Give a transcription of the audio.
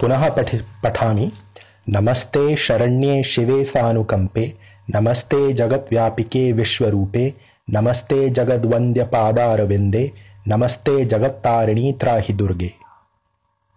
पुनः पठि, पठामि। नमस्ते शरण्ये शिवे सानुकम्पे। नमस्ते जगद्व्यापिके विश्वरूपे। नमस्ते जगद्वन्द्यपादारविन्दे। नमस्ते जगत्तारिणी त्राहि दुर्गे